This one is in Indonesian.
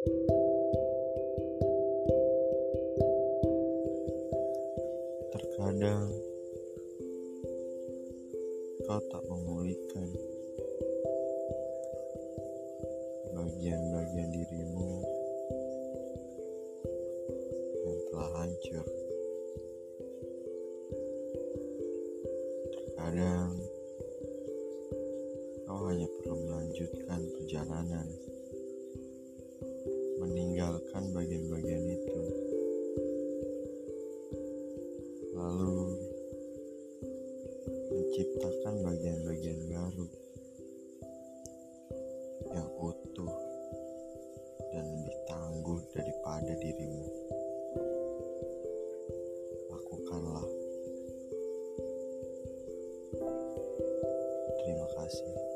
Terkadang kau tak memulihkan bagian-bagian dirimu yang telah hancur. Terkadang kau hanya perlu melanjutkan perjalanan, meninggalkan bagian-bagian itu. Lalu menciptakan bagian-bagian baru yang utuh dan lebih tangguh daripada dirimu. Lakukanlah. Terima kasih.